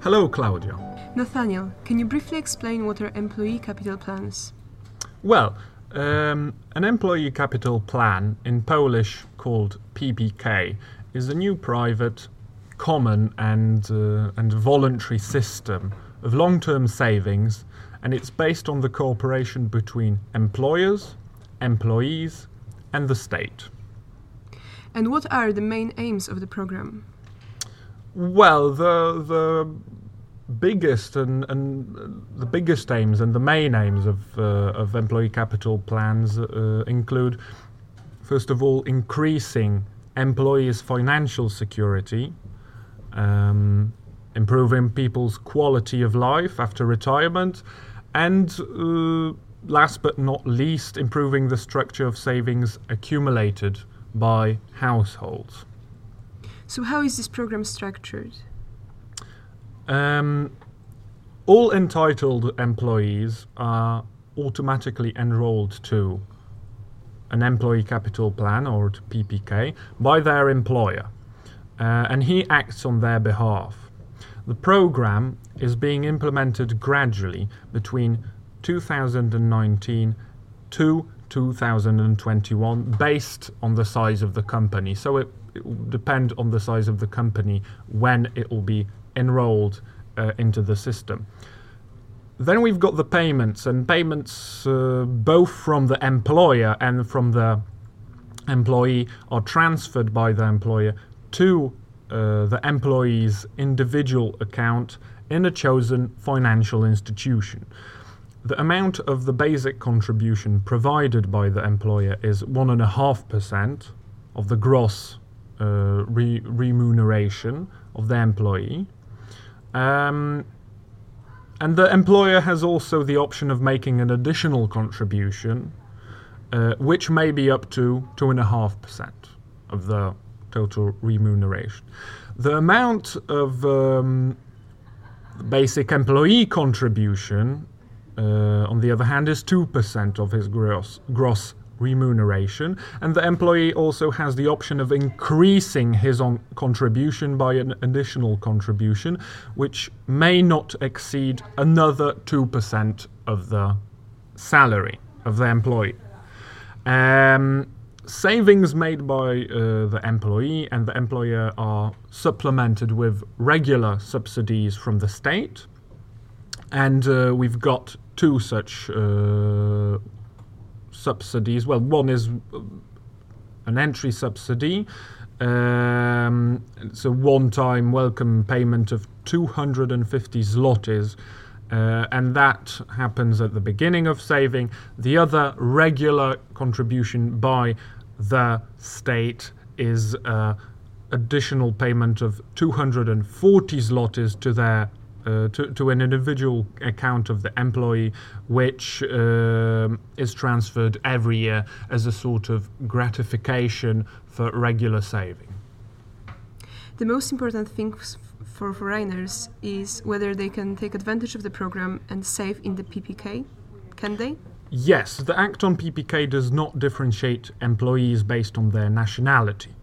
Hello, Claudia. Nathaniel, can you briefly explain what are employee capital plans? Well, um, an employee capital plan, in Polish called PPK, is a new private, common, and, uh, and voluntary system of long term savings, and it's based on the cooperation between employers, employees, and the state. And what are the main aims of the program? Well, the the biggest and, and the biggest aims and the main aims of uh, of employee capital plans uh, include, first of all, increasing employees' financial security, um, improving people's quality of life after retirement, and uh, last but not least, improving the structure of savings accumulated by households. So, how is this program structured? Um, all entitled employees are automatically enrolled to an employee capital plan or to PPK by their employer, uh, and he acts on their behalf. The program is being implemented gradually between 2019 to 2021 based on the size of the company. So it, it will depend on the size of the company when it will be enrolled uh, into the system. Then we've got the payments, and payments uh, both from the employer and from the employee are transferred by the employer to uh, the employee's individual account in a chosen financial institution. The amount of the basic contribution provided by the employer is 1.5% of the gross re- remuneration of the employee. Um, and the employer has also the option of making an additional contribution, uh, which may be up to 2.5% of the total remuneration. The amount of um, basic employee contribution, uh, on the other hand, is 2% of his gross, gross remuneration, and the employee also has the option of increasing his on contribution by an additional contribution, which may not exceed another 2% of the salary of the employee. Um, savings made by uh, the employee and the employer are supplemented with regular subsidies from the state. And uh, we've got two such uh, subsidies. Well, one is an entry subsidy. Um, it's a one-time welcome payment of 250 zlotys, uh, and that happens at the beginning of saving. The other regular contribution by the state is uh, additional payment of 240 zlotys to their uh, to, to an individual account of the employee, which uh, is transferred every year as a sort of gratification for regular saving. The most important thing f- for foreigners is whether they can take advantage of the program and save in the PPK. Can they? Yes, the Act on PPK does not differentiate employees based on their nationality.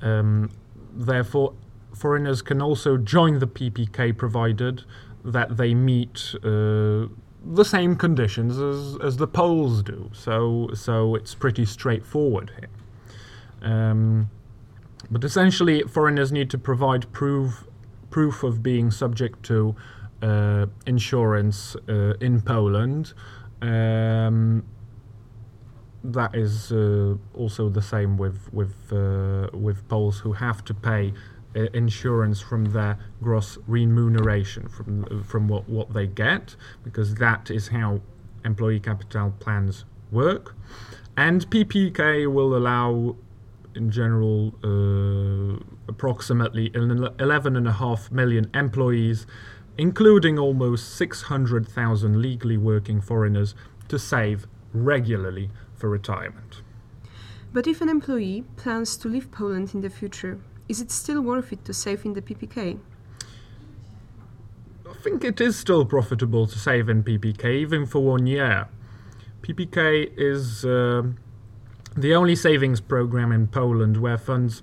Um, therefore, foreigners can also join the PPK provided that they meet uh, the same conditions as, as the Poles do. So, so it's pretty straightforward here. Um, but essentially, foreigners need to provide proof proof of being subject to uh, insurance uh, in Poland. Um, that is uh, also the same with with uh, with Poles who have to pay insurance from their gross remuneration from from what what they get because that is how employee capital plans work, and PPK will allow in general uh, approximately 11.5 million employees, including almost 600,000 legally working foreigners, to save regularly for retirement. But if an employee plans to leave Poland in the future, is it still worth it to save in the PPK? I think it is still profitable to save in PPK, even for one year. PPK is. Uh, the only savings program in Poland where funds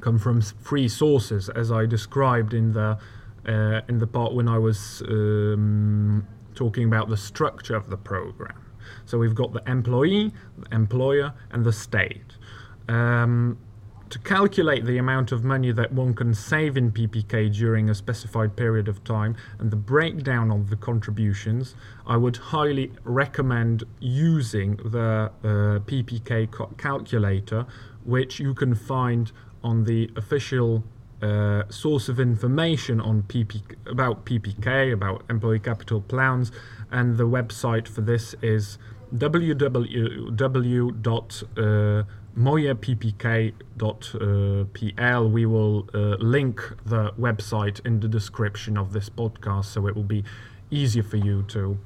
come from three sources, as I described in the uh, in the part when I was um, talking about the structure of the program. So we've got the employee, the employer, and the state. Um, to calculate the amount of money that one can save in PPK during a specified period of time and the breakdown of the contributions, I would highly recommend using the uh, PPK calculator, which you can find on the official uh, source of information on PP, about PPK, about employee capital plans, and the website for this is www mojeppk.pl. We will uh, link the website in the description of this podcast so it will be easier for you to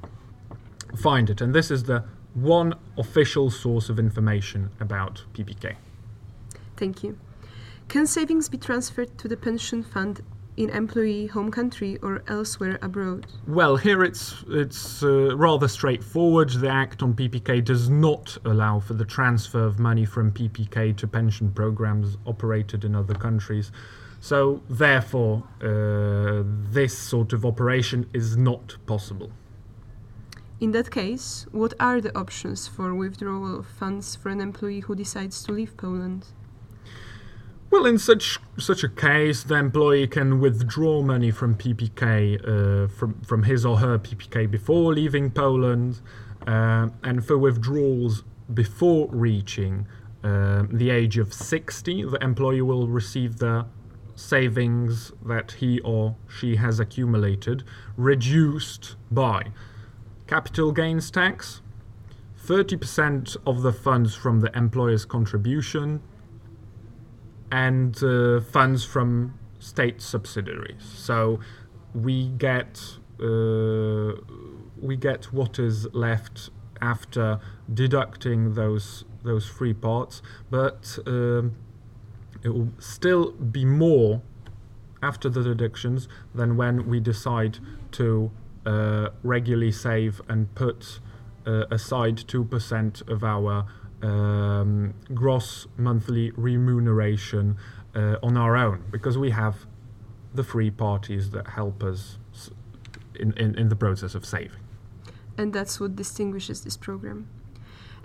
find it. And this is the one official source of information about PPK. Thank you. Can savings be transferred to the pension fund in employee home country or elsewhere abroad? Well, here it's it's uh, rather straightforward. The Act on PPK does not allow for the transfer of money from PPK to pension programs operated in other countries. So, therefore, uh, this sort of operation is not possible. In that case, what are the options for withdrawal of funds for an employee who decides to leave Poland? Well, in such such a case, the employee can withdraw money from PPK uh, from from his or her PPK before leaving Poland, uh, and for withdrawals before reaching uh, the age of 60, the employee will receive the savings that he or she has accumulated reduced by capital gains tax, 30% of the funds from the employer's contribution and uh, funds from state subsidiaries. So we get uh, we get what is left after deducting those those three parts, but um, it will still be more after the deductions than when we decide to uh, regularly save and put uh, aside two percent of our um, gross monthly remuneration uh, on our own because we have the three parties that help us in, in, in the process of saving. And that's what distinguishes this program.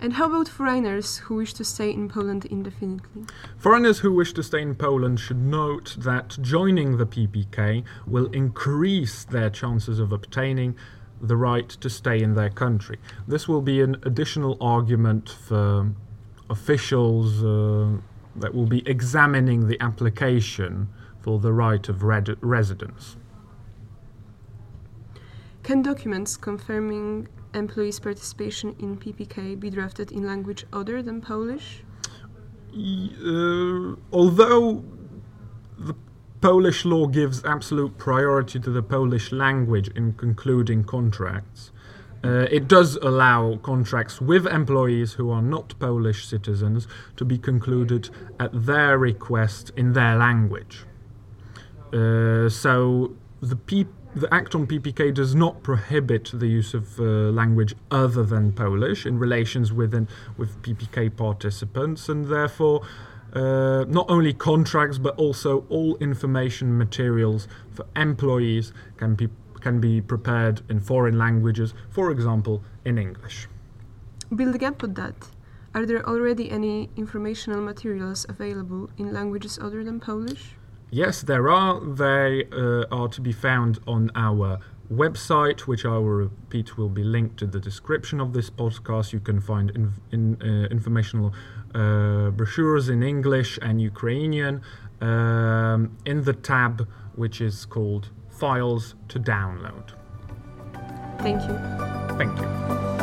And how about foreigners who wish to stay in Poland indefinitely? Foreigners who wish to stay in Poland should note that joining the PPK will increase their chances of obtaining the right to stay in their country. This will be an additional argument for officials uh, that will be examining the application for the right of red- residence. Can documents confirming employees' participation in PPK be drafted in language other than Polish? Uh, although the Polish law gives absolute priority to the Polish language in concluding contracts. Uh, it does allow contracts with employees who are not Polish citizens to be concluded at their request in their language. Uh, so the, P- the Act on PPK does not prohibit the use of uh, language other than Polish in relations within, with PPK participants, and therefore uh, not only contracts but also all information materials for employees can be can be prepared in foreign languages, for example, in English. Building up on that, are there already any informational materials available in languages other than Polish? Yes, there are. They uh, are to be found on our website, which I will repeat will be linked to the description of this podcast. You can find in, in, uh, informational uh, brochures in English and Ukrainian um, in the tab which is called Files to Download. Thank you. Thank you.